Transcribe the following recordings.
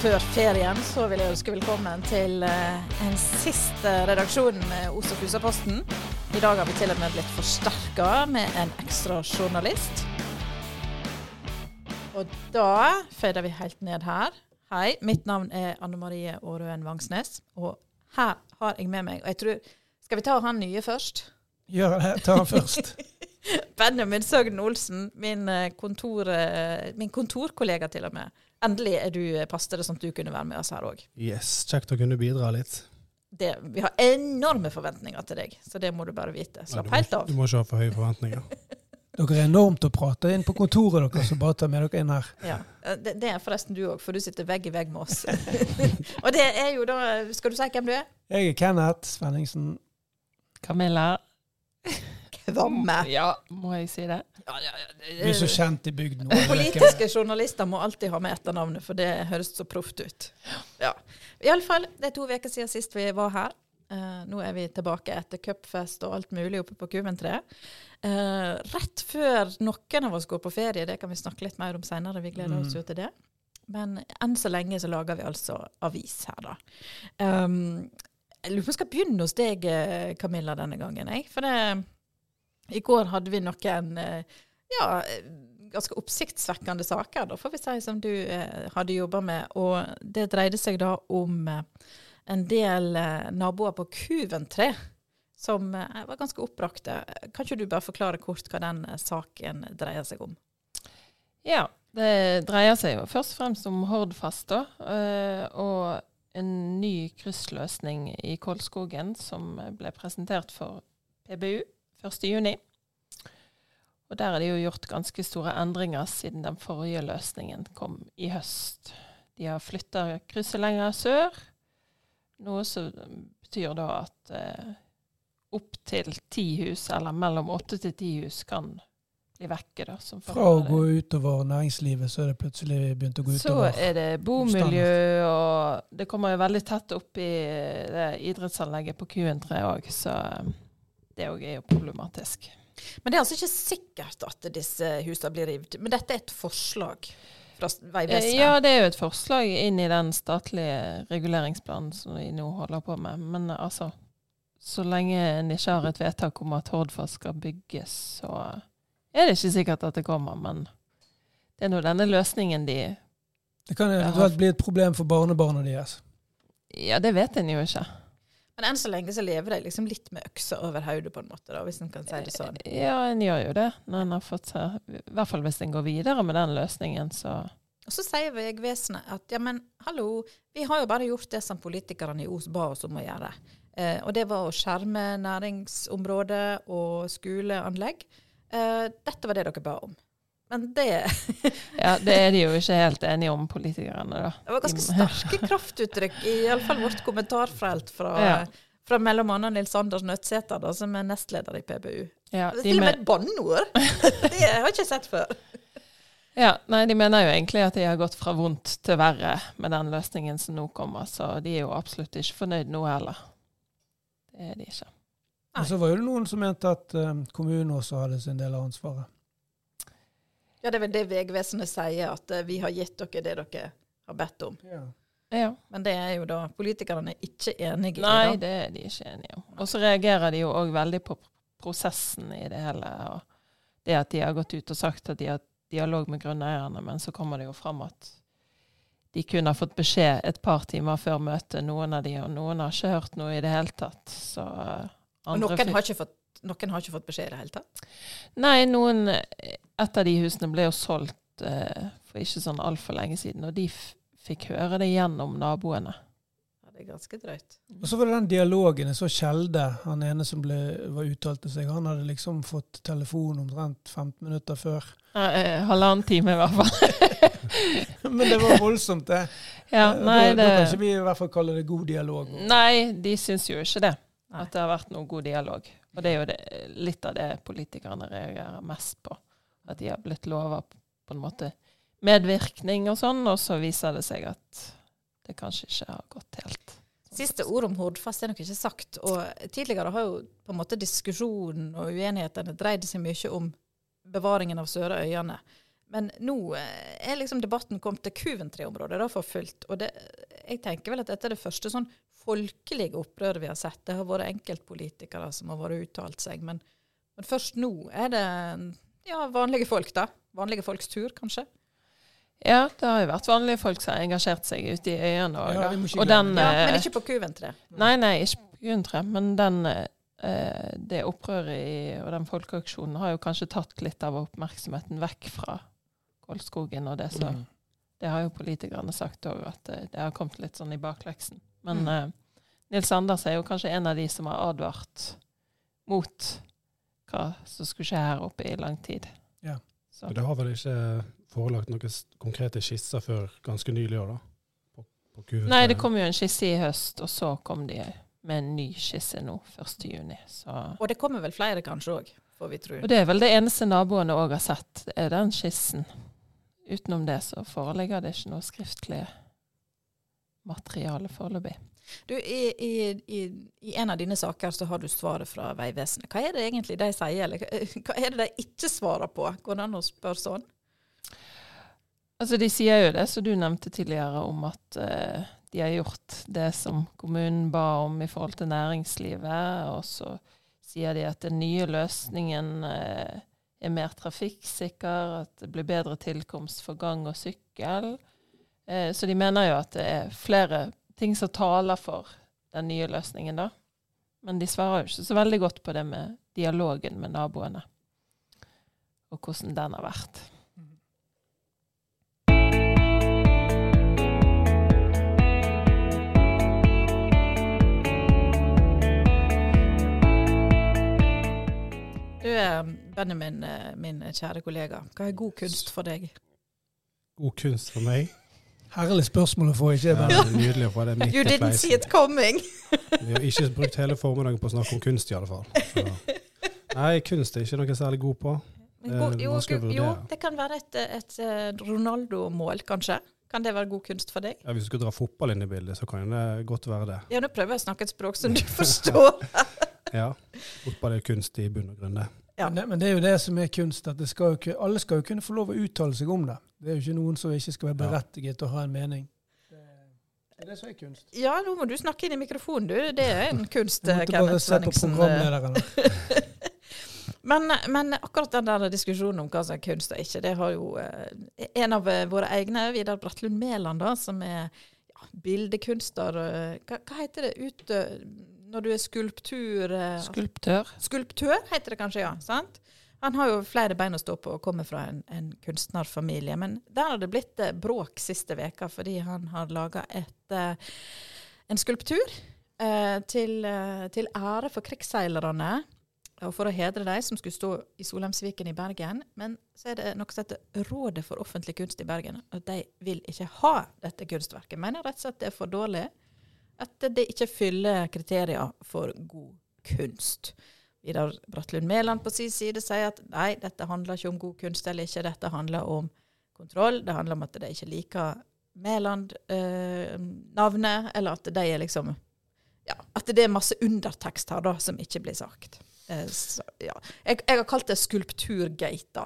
før ferien så vil jeg ønske velkommen til eh, en siste redaksjon med Os og Fusa-posten. I dag har vi til og med blitt forsterka med en ekstra journalist. Og da fader vi helt ned her. Hei, mitt navn er Anne Marie Aarøen Vangsnes, og her har jeg med meg og jeg tror, Skal vi ta han nye først? Gjør det. Ta han først. Benjamin Søgn Olsen, min, eh, kontor, eh, min kontorkollega til og med. Endelig er du eh, passet det sånn at du kunne være med oss her òg. Yes, Kjekt å kunne bidra litt. Vi har enorme forventninger til deg, så det må du bare vite. Slapp du, helt av. du må ikke ha for høye forventninger. Dere er enormt å prate inn på kontoret deres, så bare ta med dere inn her. Ja. Det, det er forresten du òg, for du sitter vegg i vegg med oss. og det er jo da Skal du si hvem du er? Jeg er Kenneth Svenningsen. Camilla. Kvamme. Ja, må jeg si det? Ja, ja, ja, Du er så kjent i bygden. Politiske journalister må alltid ha med etternavnet, for det høres så proft ut. Ja. Iallfall, det er to uker siden sist vi var her. Uh, nå er vi tilbake etter cupfest og alt mulig oppe på Kuventre. Uh, rett før noen av oss går på ferie, det kan vi snakke litt mer om seinere, vi gleder oss jo til det. Men enn så lenge så lager vi altså avis her, da. Um, jeg lurer på om jeg skal begynne hos deg, eh, Camilla, denne gangen. Jeg. For det, i går hadde vi noen eh, ja, ganske oppsiktsvekkende saker, da, får vi si, som du eh, hadde jobba med. Og det dreide seg da om eh, en del naboer på Kuventre som var ganske oppbrakte. Kan ikke du bare forklare kort hva den saken dreier seg om? Ja, det dreier seg jo først og fremst om Hordfast, da. Og en ny kryssløsning i Kolskogen som ble presentert for PBU 1.6. Og der er det jo gjort ganske store endringer siden den forrige løsningen kom i høst. De har flytta krysset lenger sør, noe som betyr da at eh, opptil ti hus, eller mellom åtte til ti hus, kan bli vekke. da. Som Fra å gå utover næringslivet, så er det plutselig begynt å gå så utover er det bomiljø, og det kommer jo veldig tett opp i det idrettsanlegget på Q3 òg, så eh, det òg er jo problematisk. Men det er altså ikke sikkert at disse husene blir revet. Men dette er et forslag fra Vegvesenet? Eh, Ja, det er jo et forslag inn i den statlige reguleringsplanen som vi nå holder på med. Men altså, så lenge en ikke har et vedtak om at Hordfast skal bygges, så er det ikke sikkert at det kommer. Men det er nå denne løsningen de Det kan eventuelt bli et problem for barnebarna deres. Ja, det vet en jo ikke. Men enn så lenge så lever de liksom litt med øksa over hodet, på en måte, da, hvis en kan si det sånn. Ja, en gjør jo det. Fått I hvert fall hvis en går videre med den løsningen, så Og så sier Vegvesenet at ja, men hallo, vi har jo bare gjort det som politikerne i Os ba oss om å gjøre. Eh, og det var å skjerme næringsområdet og skoleanlegg. Eh, dette var det dere ba om. Men det, Ja, det er de jo ikke helt enige om, politikerne, da. det var ganske sterke kraftuttrykk, i alle fall vårt kommentarfelt fra, Ja. fra mellom annet Nils Anders Nødsæter, da, som er nestleder i PBU. Ja, Det er til og med et banneord! det har jeg ikke sett før. ja, nei, de mener jo egentlig at de har gått fra vondt til verre med den løsningen som nå kommer, så de er jo absolutt ikke fornøyd nå heller. Det er de ikke. Og så var jo det noen som mente at um, kommunen også hadde sin del av ansvaret. Ja, det er vel det Vegvesenet sier, at eh, vi har gitt dere det dere har bedt om. Ja. Ja. Men det er jo da politikerne ikke enige i. Nei, det er de ikke enige om. Og så reagerer de jo òg veldig på prosessen i det hele. og Det at de har gått ut og sagt at de har dialog med grunneierne, men så kommer det jo fram at de kun har fått beskjed et par timer før møtet, noen av de, og noen har ikke hørt noe i det hele tatt. Så andre Og noen har, ikke fått, noen har ikke fått beskjed i det hele tatt. Nei, noen Et av de husene ble jo solgt eh, for ikke sånn altfor lenge siden, og de f fikk høre det gjennom naboene. Ja, det er ganske drøyt. Og så var det den dialogen. Jeg så Kjelde, han ene som ble, var uttalte seg. Han hadde liksom fått telefon omtrent 15 minutter før. Eh, halvannen time, i hvert fall. Men det var voldsomt, det. ja, nei, da, da kan ikke vi i hvert fall kalle det god dialog. Nei, de syns jo ikke det. At det har vært noe god dialog. Og det er jo det, litt av det politikerne reagerer mest på. At de har blitt lova på en måte medvirkning og sånn, og så viser det seg at det kanskje ikke har gått helt. Siste ord om Hordfast er nok ikke sagt. Og tidligere har jo på en måte diskusjonen og uenighetene dreid seg mye om bevaringen av Søre Øyane. men nå eh, er liksom debatten kommet til Coventry-området for fullt. Og det, jeg tenker vel at dette er det første sånn folkelige opprøret vi har sett. Det har vært enkeltpolitikere som har vært uttalt seg. Men, men først nå er det ja, vanlige folk, da. Vanlige folks tur, kanskje. Ja, det har jo vært vanlige folk som har engasjert seg ute i øyene òg. Ja, og den, Ja, men eh, ikke på Kuventre? Nei, nei, ikke på Kuventre. Men den, eh, det opprøret i, og den folkeaksjonen har jo kanskje tatt litt av oppmerksomheten vekk fra Kolskogen. Og det, som Mm. det har jo politikerne sagt òg, at eh, det har kommet litt sånn i bakleksen. Men Mm. eh, Nils Anders er jo kanskje en av de som har advart mot hva som skulle skje her oppe i lang tid. Ja. Så. Det har vel ikke forelagt noen konkrete skisser før ganske nylig år, da? På, på Nei, det kom jo en skisse i høst, og så kom de med en ny skisse nå 1.6. Så Og det kommer vel flere kanskje òg, får vi tro. Og det er vel det eneste naboene òg har sett, er den skissen. Utenom det så foreligger det ikke noe skriftlig materiale foreløpig. Du, i, i, i, en av dine saker så har du svaret fra Vegvesenet. Hva er det egentlig de sier, eller hva er det de ikke svarer på? Går det an å spørre sånn? Altså De sier jo det som du nevnte tidligere, om at uh, de har gjort det som kommunen ba om i forhold til næringslivet. Og så sier de at den nye løsningen uh, er mer trafikksikker, at det blir bedre tilkomst for gang og sykkel. Uh, så de mener jo at det er flere ting som taler for den nye løsningen, da. Men de svarer jo ikke så veldig godt på det med dialogen med naboene, og hvordan den har vært. Du, er Benjamin, eh, min kjære kollega. Hva er god kunst for deg? God kunst for meg. Herlig spørsmål å få, ikke bare? er nydelig å få det midt You didn't see it coming! Vi har ikke brukt hele formiddagen på å snakke om kunst, i alle fall. Så. Nei, kunst er ikke noe særlig god på. God, er jo, jo, det kan være et, et eh, Ronaldo-mål, kanskje. Kan det være god kunst for deg? Ja, hvis du skulle dra fotball inn i bildet, så kan det godt være det. Ja, nå prøver jeg å snakke et språk som du forstår. Ja, Fotball er kunst i bunn og grunn, det. Ja. Men, det, er jo det som er kunst, at det skal jo, alle skal jo kunne få lov å uttale seg om det. Det er jo ikke noen som ikke skal være berettiget til å ha en mening. Det det er det som er kunst. Ja, nå må du snakke inn i mikrofonen, du. Det er en kunst, Kenneth Svenningsen. Men, men akkurat den der diskusjonen om hva som er kunst og ikke, det har jo eh, en av eh, våre egne, Vidar Bratlund Mæland, da, som er ja, bildekunstner eh, hva, hva heter det ut eh, når du er skulptur... Skulptør. Skulptør heter det kanskje, ja. sant? Han har jo flere bein å stå på og kommer fra en, en kunstnerfamilie. Men der har det blitt eh, bråk siste veka fordi han har laga eh, en skulptur eh, til, eh, til ære for krigsseilerne. Og for å hedre de som skulle stå i Solheimsviken i Bergen. Men så er det noe som heter Rådet for offentlig kunst i Bergen. Og de vil ikke ha dette kunstverket. Mener rett og slett det er for dårlig. At det ikke fyller kriterier for god kunst. Vidar Bratlund Mæland på sin side sier at nei, dette handler ikke om god kunst eller ikke, dette handler om kontroll. Det handler om at de ikke liker Mæland-navnet, eller at de er liksom Ja, at det er masse undertekst her da, som ikke blir sagt. Eh, så, ja. jeg, jeg har kalt det Skulpturgate, da.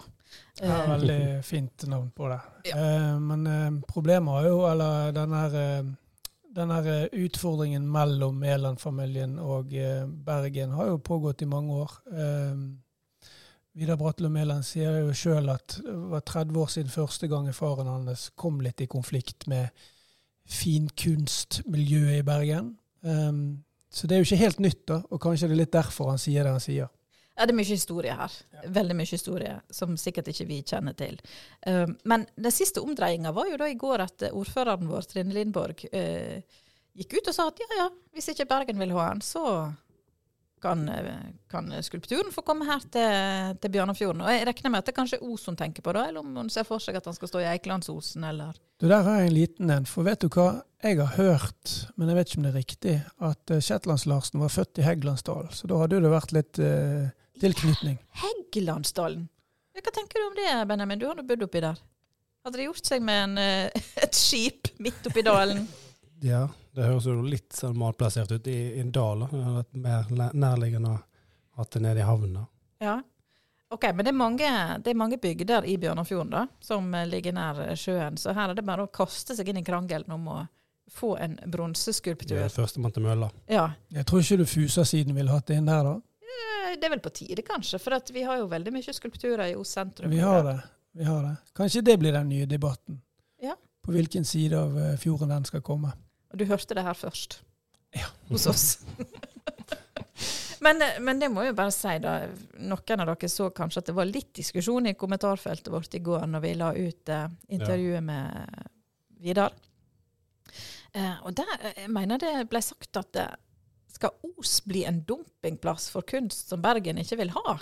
Ja, Eh, veldig fint navn på det. Eh, men eh, problemet er jo, eller den her, den her eh, utfordringen mellom Mæland-familien og eh, Bergen har jo pågått i mange år. Eh, Vidar Brattelo Mæland sier jo sjøl at det var 30 år siden første gang faren hans kom litt i konflikt med finkunstmiljøet i Bergen. Eh, så det er jo ikke helt nytt, da, og kanskje det er litt derfor han sier det han sier. Ja, det er mye historie her. Veldig mye historie som sikkert ikke vi kjenner til. Um, men den siste omdreiinga var jo da i går at ordføreren vår, Trine Lindborg, eh, gikk ut og sa at ja, ja, hvis ikke Bergen vil ha den, så kan, eh, kan skulpturen få komme her til, til Bjørnafjorden. Og jeg regner med at det er kanskje Os hun tenker på, da, eller om hun ser for seg at han skal stå i Eikelandsosen, eller Du, Der har jeg en liten en. For vet du hva? Jeg har hørt, men jeg vet ikke om det er riktig, at eh, Shetlands-Larsen var født i Heggelandsdalen. Så da hadde det vært litt eh, tilknytning. Heggelandsdalen. Hva tenker du om det, Benjamin? Du har nå bodd oppi der. Hadde det gjort seg med en, eh, et skip midt oppi dalen? Ja, det høres jo litt sånn malplassert ut i, i en dal. Det hadde vært mer nærliggende å hatt det nede i havna. Ja. Ok, Men det er mange, det er mange bygder i Bjørnafjorden da, som eh, ligger nær eh, sjøen. Så her er det bare å kaste seg inn i krangelen om å få en bronseskulptur. Det er førstemann til mølla. Ja. Jeg tror ikke du Fusa-siden ville hatt det inn der, da. Eh, Det er vel på tide, kanskje. For vi har jo veldig mye skulpturer i Os sentrum. Vi har det. Vi har det. Kanskje det blir den nye debatten. Ja. På hvilken side av eh, fjorden den skal komme. Og du hørte det her først. Ja. Hos oss. men, eh, men det må jo bare si, da. Noen av dere så kanskje at det var litt diskusjon i kommentarfeltet vårt i går når vi la ut eh, intervjuet med Vidar. Eh, og der jeg mener det ble sagt at eh, skal Os bli en dumpingplass for kunst som Bergen ikke vil ha?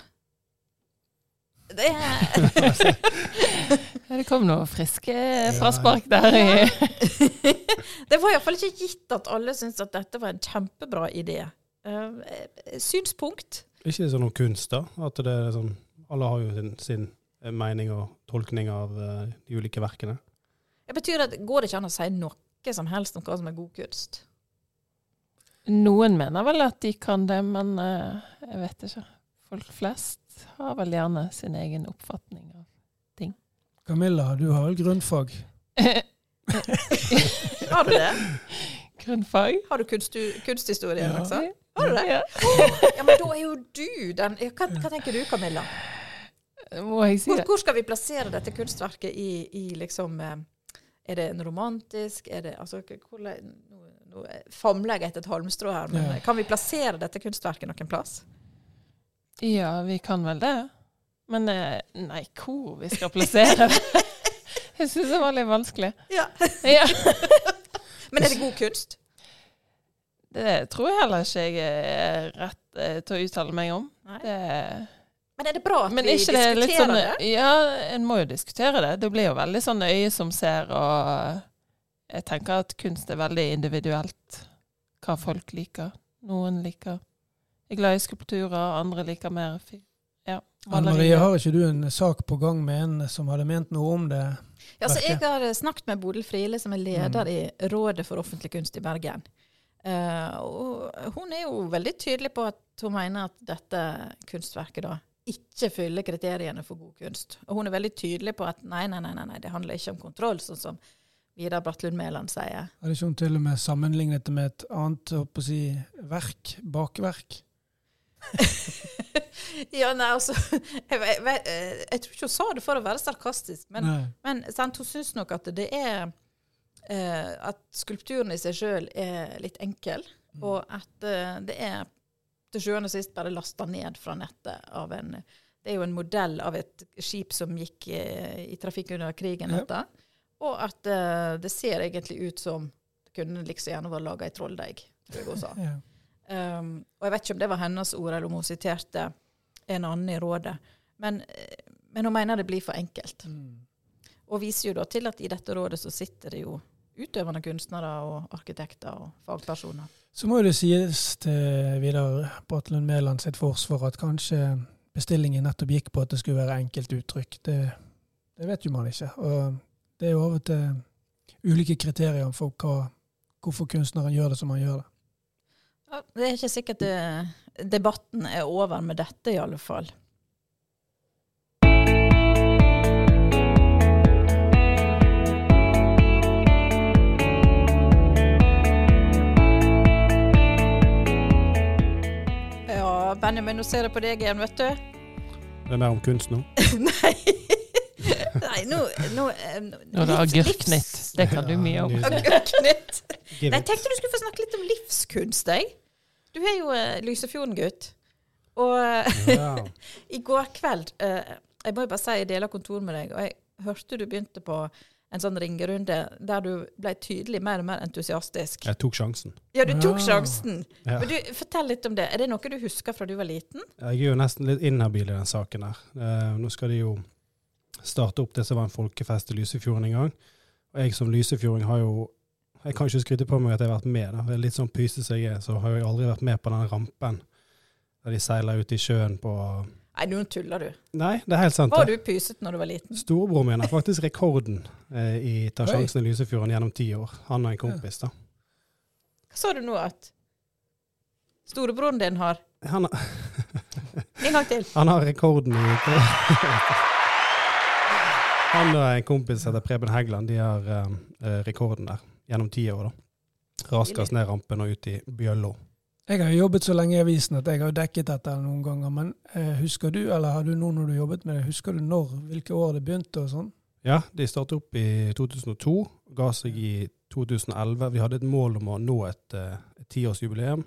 Det er Det kom noe friske fraspark der. Det var iallfall ikke gitt at alle syntes at dette var en kjempebra idé. Eh, synspunkt. Ikke sånn om kunst, da. At det er sånn Alle har jo sin, sin eh, mening og tolkning av eh, de ulike verkene. Det betyr at Går det ikke an å si noe som helst om hva som er god kunst? Noen mener vel at de kan det, men eh, jeg vet ikke. Folk flest har vel gjerne sin egen oppfatning av ting. Camilla, du har vel grunnfag? Har du det? Grunnfag. Har du kunst, kunsthistorie Ja. også? Har du det? Ja. Ja, men da er jo du den hva, hva tenker du, Camilla? Må jeg si det? hvor skal vi plassere dette kunstverket i, i liksom eh, Er det en romantisk Er det altså, hvordan, nå, nå famler jeg etter et halmstrå her, men Ja. kan vi plassere dette kunstverket noen plass? Ja, vi kan vel det. Men eh, nei, hvor vi skal plassere det? Jeg syns det var litt vanskelig. Ja. Ja. Men er det god kunst? Det tror jeg heller ikke jeg er rett eh, til å uttale meg om. Det, Men er det bra at men vi diskuterer det sånn det? Ja, en må jo diskutere det. Det blir jo veldig sånn øye som ser, og jeg tenker at kunst er veldig individuelt. Hva folk liker. Noen liker Jeg er glad i skulpturer, andre liker mer ja, Anne Marie, har ikke du en sak på gang med en som hadde ment noe om det? Ja, altså, jeg har eh, snakket med Bodil Friele, som er leder i Rådet for offentlig kunst i Bergen. Uh, og hun er jo veldig tydelig på at hun mener at dette kunstverket da ikke fyller kriteriene for god kunst. Og hun er veldig tydelig på at nei, nei, nei, nei, nei det handler ikke om kontroll, sånn som Vidar Bratlund Mæland sier. Hadde ikke hun til og med sammenlignet det med et annet på å si, verk? Bakverk? ja, nei, altså jeg, jeg, jeg, jeg tror ikke hun sa det for å være sarkastisk, men Men sant, hun syns nok at det er eh, At skulpturen i seg sjøl er litt enkel, Mm. og at eh, det er til sjuende og sist bare lasta ned fra nettet av en Det er jo en modell av et skip som gikk eh, i trafikk under krigen, Ja. dette. Og at uh, det ser egentlig ut som det kunne liksom gjerne vært laga i trolldeig, jeg. Ja. Um, og jeg vet ikke om det var hennes ord, eller om hun siterte en annen i rådet. Men, eh, men hun mener det blir for enkelt. Mm. Og viser jo da til at i dette rådet så sitter det jo utøvende kunstnere og arkitekter og fagpersoner. Så må jo det sies til Vidar Bratlund Mæland sitt forsvar at kanskje bestillingen nettopp gikk på at det skulle være enkelt uttrykk. Det, det vet jo man ikke. Og det er jo av og til ulike kriterier for hva, hvorfor kunstneren gjør det som han gjør det. Ja, det er ikke sikkert det, debatten er over med dette, i alle fall. Ja, Benjamin, nå ser jeg på deg igjen, vet du. Det er mer om kunst nå. Nei. Nei, nå, nå, um, Nå er det. Det kan du mye om. Agurknytt. Nei, jeg tenkte du skulle få snakke litt om livskunst, jeg. Du er jo uh, Lysefjorden-gutt. Og eh, i går kveld uh, Jeg må jo bare si jeg deler kontor med deg, og jeg hørte du begynte på en sånn ringerunde der du ble tydelig mer og mer entusiastisk. Jeg tok sjansen. Ja, du tok Ja. sjansen. Ja. Men du, Fortell litt om det. Er det noe du husker fra du var liten? Jeg er jo nesten litt inhabil i den saken her. Uh, nå skal de jo starte opp det som var en folkefest i Lysefjorden en gang. Og jeg som lysefjording har jo Jeg kan ikke skryte på meg at jeg har vært med. Da. Det litt sånn pyse som jeg er, så har jeg aldri vært med på den rampen der de seiler ut i sjøen på Nei, nå tuller du. Nei, det er helt sant. Var du pysete når du var liten? Storebroren min har faktisk rekorden eh, i Ta sjansen i Lysefjorden gjennom ti år. Han og en kompis, da. Hva sa du nå at storebroren din har Han har En gang til. Han har rekorden i Han og en kompis som heter Preben Heggeland, de har eh, rekorden der gjennom ti år. da. Raskest ned rampen og ut i Bjøllo. Jeg har jo jobbet så lenge i avisen at jeg har dekket dette noen ganger. Men eh, husker du, eller har du nå når du jobbet med det, husker du når, hvilke år det begynte og sånn? Ja, de startet opp i 2002, ga seg i 2011. Vi hadde et mål om å nå et eh, et tiårsjubileum,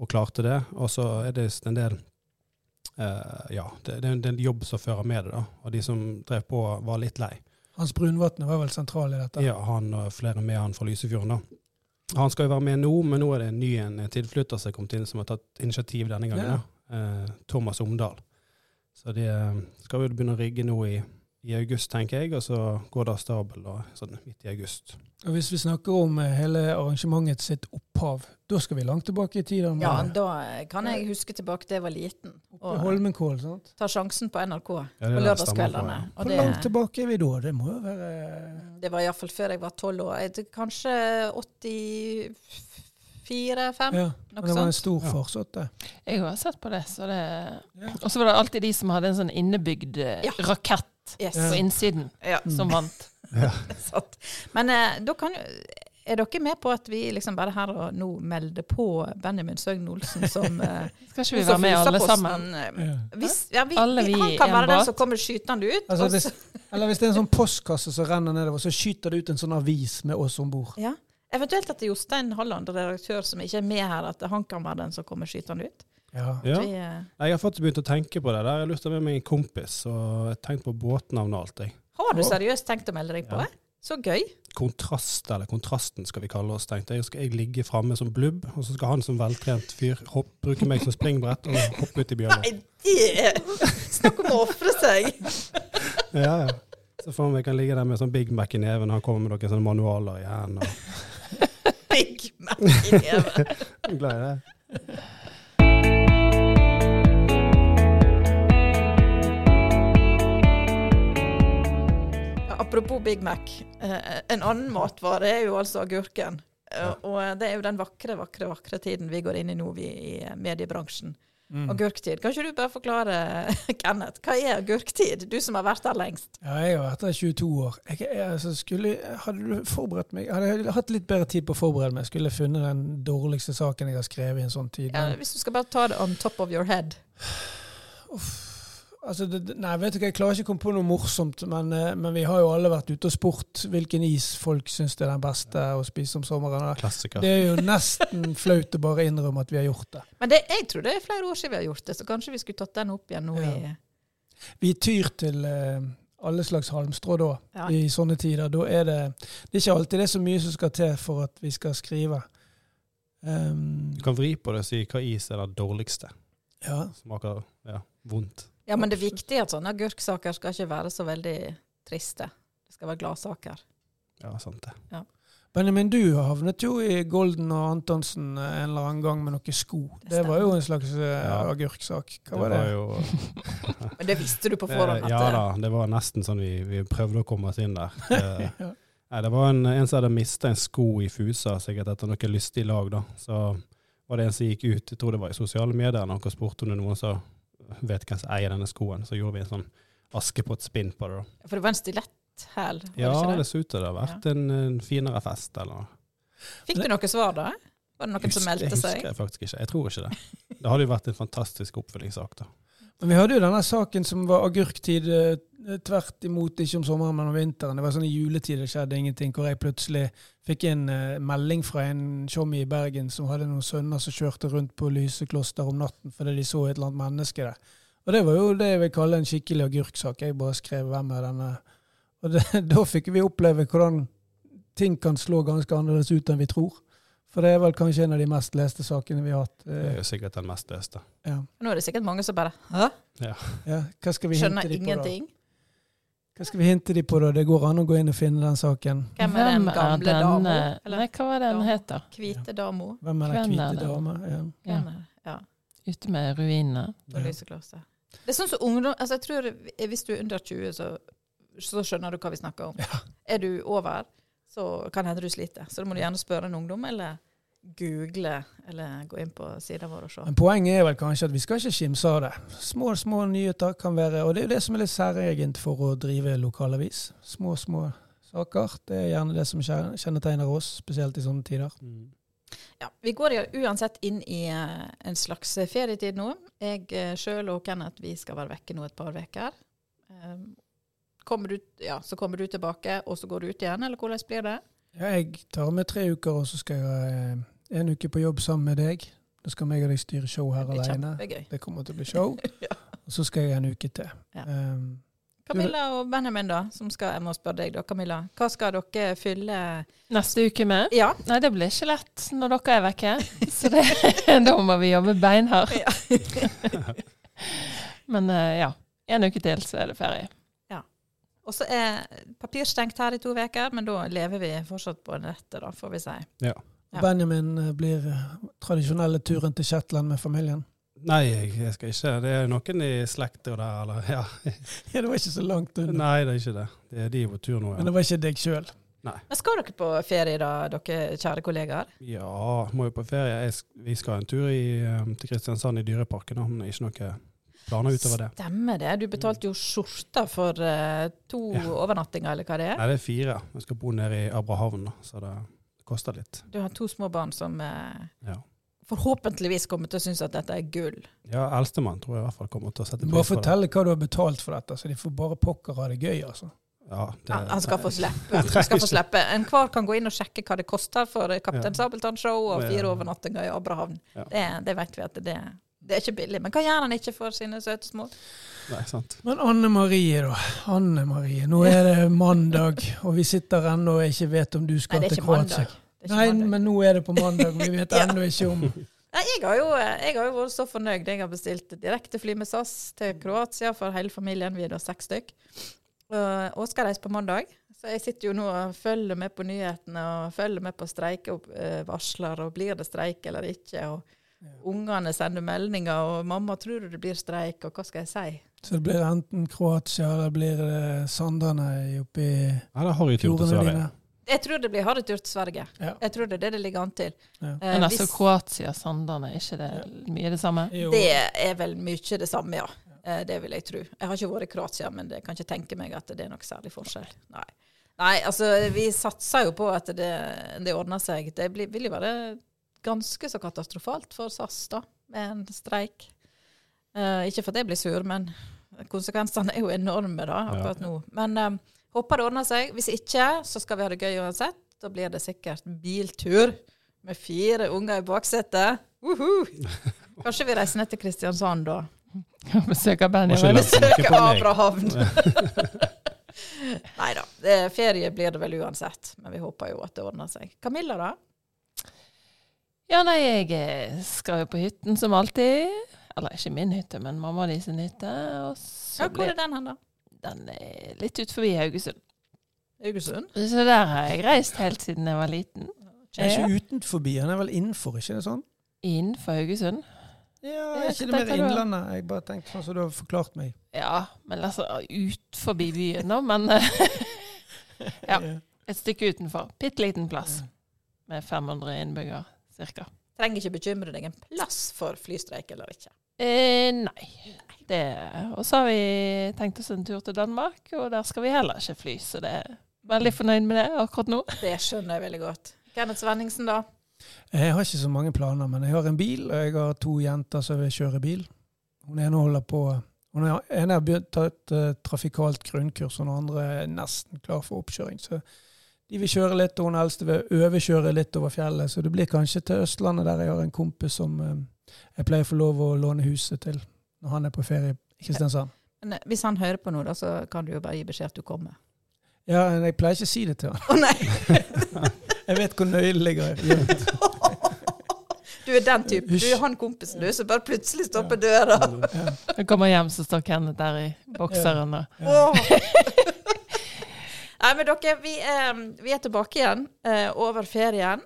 og klarte det. Og så er det en del eh, Ja, det, det er en jobb som fører med det, da. Og de som drev på, var litt lei. Hans Brunvatne var vel sentral i dette? Ja, han og flere med han fra Lysefjorden, da. Han skal jo være med nå, men nå er det en ny en tilflytter som er kommet inn, som har tatt initiativ denne gangen. Ja. da. Eh, Thomas Omdal. Så de eh, skal jo begynne å rigge nå i, i august, tenker jeg, og så går det av stabel da, sånn midt i august. Og Hvis vi snakker om hele arrangementet sitt opphav, da skal vi langt tilbake i tid. Ja, da kan jeg huske tilbake til jeg var liten. Oppe Og Holmenkollen, sant? ta sjansen på NRK Ja, på lørdagskveldene. Hvor langt tilbake er vi da? Det må jo være det var iallfall før jeg var tolv år. Kanskje 84-5? Ja, Noe men det var en stor Ja. farsott, det. Jeg har sett på det. Så det Ja. Og så var det alltid de som hadde en sånn innebygd eh, Ja. rakett Yes. på innsiden, Ja, som vant. Ja. Men eh, da kan jo Er dere med på at vi liksom bare her og nå melder på Benjamin Søgn Olsen som eh, Skal ikke vi være med alle sammen? eh, Hvis, ja, vi, Alle vi, han kan være den som kommer skytende ut. Altså, hvis, eller hvis det er en sånn postkasse som renner nedover, så skyter det ut en sånn avis med oss om bord. ja. Eventuelt at det Jostein Holland, redaktør, som ikke er med her, at han kan være den som kommer skytende ut. Ja. Ja. Vi, eh, Jeg har faktisk begynt å tenke på det. der. Jeg har lyst til å være med meg en kompis, og jeg har tenkt på båtnavn og alt. Jeg. har du seriøst tenkt å melde deg på? Ja. Så gøy. Kontrast, eller Kontrasten skal vi kalle oss, tenkte jeg. Skal jeg ligge framme som blubb, og så skal han som veltrent fyr hopp, bruke meg som springbrett og hoppe ut i bjørnet. Nei, det Snakk om å ofre seg! Ja, ja. Så får vi jeg kan ligge der med sånn Big Mac i neven, han kommer med noen sånne manualer i hendene. Big Mac i neven. Glad i det. Apropos Big Mac. Eh, en annen matvare er jo altså agurken. Eh, og det er jo den vakre, vakre, vakre tiden vi går inn i nå, vi i mediebransjen. Mm. Agurktid. Kan ikke du bare forklare, Kenneth, hva er agurktid? Du som har vært der lengst. Ja, jeg har vært der i 22 år. Jeg, jeg, altså, skulle, hadde du forberedt meg Hadde jeg hatt litt bedre tid på å forberede meg, skulle jeg funnet den dårligste saken jeg har skrevet i en sånn tid. Ja, hvis du skal bare ta det on top of your head. uff, altså, det, nei, vet du hva, jeg klarer ikke å komme på noe morsomt, men, eh, men vi har jo alle vært ute og spurt hvilken is folk syns det er den beste å spise om sommeren. Klassiker. Det er jo nesten flaut å bare innrømme at vi har gjort det. Men det, jeg tror det er flere år siden vi har gjort det, så kanskje vi skulle tatt den opp igjen nå Ja. i Vi tyr til uh, alle slags halmstrå da, Ja. i sånne tider. Da er det, det er ikke alltid det er så mye som skal til for at vi skal skrive. Um, Du kan vri på det og si hva is er det dårligste. ja. Smaker ja, vondt. Ja, men det er viktig at sånne agurksaker skal ikke være så veldig triste. Det skal være gladsaker. Ja, sant det. Benjamin, du havnet jo i Golden og Antonsen en eller annen gang med noen sko. Det Det, var jo en slags eh, Ja. agurksak. Hva var det? jo Men det visste du på forhånd. Eh, at Ja det- da, det var nesten sånn vi, vi prøvde å komme oss inn der. Eh, Ja. Nei, det var en, en som hadde mista en sko i Fusa, sikkert etter noe lystig lag, da. Så var det en som gikk ut, jeg tror det var i sosiale medier, noen og spurte om det noen som vet hvem som eier denne skoen. Så gjorde vi en sånn Askepott-spinn på det, da. For det var en stiletthæl, Ja, det det så ut til det har vært en, en finere fest, eller Fikk du noe svar da? Var det noen som Husker- meldte Det seg? husker jeg faktisk ikke. Jeg tror ikke det. Det hadde jo vært en fantastisk oppfølgingssak, da. Vi hadde jo denne saken som var agurktid eh, tvert imot, ikke om sommeren, men om vinteren. Det var sånn i juletid det skjedde ingenting, hvor jeg plutselig fikk en eh, melding fra en tjommi i Bergen som hadde noen sønner som kjørte rundt på Lysekloster om natten fordi de så et eller annet menneske der. Og det var jo det jeg vil kalle en skikkelig agurksak. Jeg bare skrev hvem er denne Og det, da fikk vi oppleve hvordan ting kan slå ganske annerledes ut enn vi tror. For det er vel kanskje en av de mest leste sakene vi har hatt. Det er eh, jo sikkert den mest leste. Ja. Nå er det sikkert mange som bare Hæ? ja. Hva skal vi Skjønner hinte de på, da? ingenting. Hva skal vi hinte de på, da? Det går an å gå inn og finne den saken. Hvem er den gamle dama? Nei, hva var det den het, heter? hvite dama? Hvem er den hvite dama? Ja. Ja. Ja, Ute med ruinene. på lyseklosset. Det er sånn som ungdom altså jeg tror Hvis du er under 20, så, så skjønner du hva vi snakker om. Er du over, så kan hende du sliter. Så da må du gjerne spørre en ungdom, eller google eller gå inn på sida vår og se. Men poenget er vel kanskje at vi skal ikke skimse av det. Små, små nyheter kan være Og det er jo det som er litt særegent for å drive lokalavis. Små, små saker. Det er gjerne det som kjennetegner oss, spesielt i sånne tider. Mm. Ja, Vi går uansett inn i eh, en slags ferietid nå. Jeg uh, sjøl og Kenneth vi skal være vekke nå et par uker. Kommer du, ja, så kommer du tilbake, og så går du ut igjen, eller hvordan blir det? Ja, jeg tar med tre uker, og så skal jeg eh, en uke på jobb sammen med deg. Da skal meg og deg styre show her Det alene. kjempegøy. Det kommer til å bli show. Ja. Og så skal jeg en uke til. Ja. Um, Camilla og Benjamin, da, som skal, jeg må spørre deg da, Camilla. Hva skal dere fylle Neste uke med? Ja. Nei, det blir ikke lett når dere er vekke. Så det, da må vi jobbe beinhardt. Ja. Men eh, ja, en uke til så er det ferie. Og så er papir stengt her i to uker, men da lever vi fortsatt på nettet, da, får vi si. Ja. Benjamin eh, blir tradisjonelle turen til Shetland med familien. Nei, jeg, skal ikke. Det er noen i slekta der, eller ja. Ja, det var ikke så langt unna. Nei, det er ikke det. Det er de på tur nå, ja. Men det var ikke deg sjøl. Men skal dere på ferie da, dere kjære kollegaer? Ja, må jo på ferie. Jeg, vi skal en tur i, eh, til Kristiansand i Dyreparken, da, men ikke noe planer utover det. Stemmer det. Du betalte jo skjorta for uh, to Ja. overnattinger, eller hva det er. Nei, det er fire. Jeg skal bo nede i Abrahavn, så det koster litt. Du har to små barn som uh, Ja. forhåpentligvis kommer til å synes at dette er gull. Ja, Eldstemann tror jeg i hvert fall kommer til å sette pris på det. Bare fortell hva du har betalt for dette, så de får bare pokker ha det gøy, altså. Ja, det, Han, han skal få slippe. Han skal få slippe. Enhver kan gå inn og sjekke hva det koster for Kaptein Ja. Sabeltann-show og fire overnattinger i Abrahavn. Ja. Det, det vet vi at det, det er ikke billig. Men hva gjør han ikke for sine søte små? Nei, sant. Men Anne Marie, da. Anne Marie. Nå er det mandag, og vi sitter ennå og ikke vet om du skal er til Kroatia. Nei, mandag. men nå er det på mandag, og vi vet Ja. ennå ikke om Nei, jeg, har jo, jeg har jo vært så fornøyd. Jeg har bestilt direktefly med SAS til Kroatia for hele familien. Vi er da seks stykk. Og- Og skal reise på mandag. Så jeg sitter jo nå og følger med på nyhetene og følger med på streikevarsler. Og blir det streik eller ikke? Og ungene sender meldinger, og 'mamma, tror du det blir streik?' Og hva skal jeg si? Så det blir enten Kroatia eller blir det Sandane oppi Ja, det har jeg tur til fjordene Sverige. dine. Jeg tror det blir harrytur til Sverige. Ja. Jeg tror det er det det ligger an til. Ja. Eh, Men altså hvis- Kroatia-Sandane, er ikke det mye det samme? Jo. Det er vel mye det samme, ja. Eh, Det vil jeg tro. Jeg har ikke vært i Kroatia, men jeg kan ikke tenke meg at det er noe særlig forskjell. Nei, Nei altså vi satser jo på at det, det ordner seg. Det blir, vil jo være ganske så katastrofalt for SAS, da, med en streik. Uh, ikke for at jeg blir sur, men konsekvensene er jo enorme da, akkurat Ja. nå. Men eh, håper det ordner seg. Hvis ikke, så skal vi ha det gøy uansett. Da blir det sikkert biltur med fire unger i baksetet. Uhu. Kanskje vi reiser ned til Kristiansand da. Ikke Benjamin. Besøke. Abrahavn. Nei da. Ferie blir det vel uansett. Men vi håper jo at det ordner seg. Camilla, da? Ja, nei, jeg eh, skal jo på hytten som alltid. Eller ikke min hytte, men mamma di sin hytte. Og så Ja, hvor er den hen, da? den er litt ut forbi Haugesund. Haugesund? Så der har jeg reist helt siden jeg var liten. Den er ikke utenfor, den er vel innenfor, ikke det sånn? Innenfor Haugesund. Ja, er ikke det mer? Innlandet? Jeg bare tenkte sånn som du har forklart meg. Ja, men altså ut forbi byen nå, men eh, Ja. et stykke utenfor. Bitte liten plass. Med 500 innbyggere, cirka. Trenger ikke bekymre deg en plass for flystreik eller ikke. Eh, nei. Det, og så har vi tenkt oss en tur til Danmark, og der skal vi heller ikke fly. Så det er veldig fornøyd med det akkurat nå. Det skjønner jeg veldig godt. Kenneth Svenningsen, da? Jeg har ikke så mange planer, men jeg har en bil, og jeg har to jenter som vil kjøre bil. Hun ene holder på Hun ene har begynt å ta et uh, trafikalt grunnkurs, og den andre er nesten klar for oppkjøring. Så de vil kjøre litt, og hun eldste vil overkjøre litt over fjellet. Så det blir kanskje til Østlandet, der jeg har en kompis som eh, jeg pleier å få lov å låne huset til når han er på ferie i Kristiansand. Men eh, hvis han hører på nå, da, så kan du jo bare gi beskjed at du kommer. Ja, men jeg pleier ikke å si det til han. Å nei! Jeg vet hvor nøkkelen ligger. gjemt. Du er den typen. Du er han kompisen du som bare plutselig stopper døra. Ja. Når jeg kommer hjem, så står Kenneth der i bokseren. og Åh. Nei, men dere, vi er, vi er tilbake igjen eh, over ferien.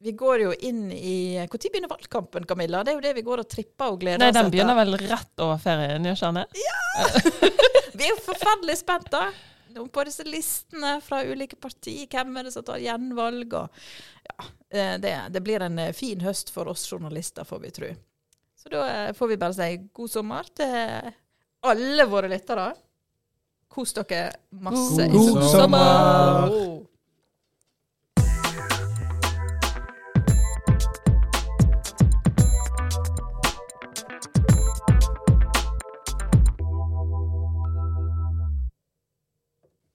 Vi går jo inn i Når begynner valgkampen, Camilla? Det er jo det vi går og tripper og gleder Nei, oss den begynner vel rett over ferien, gjør ikke den det? Vi er jo forferdelig spent da. På disse listene fra ulike partier, hvem er det som tar gjenvalg? Og, ja, eh, det, det blir en eh, fin høst for oss journalister, får vi tro. Så da eh, får vi bare si god sommer til alle våre lyttere. Kos dere masse. God God sommer! Oh.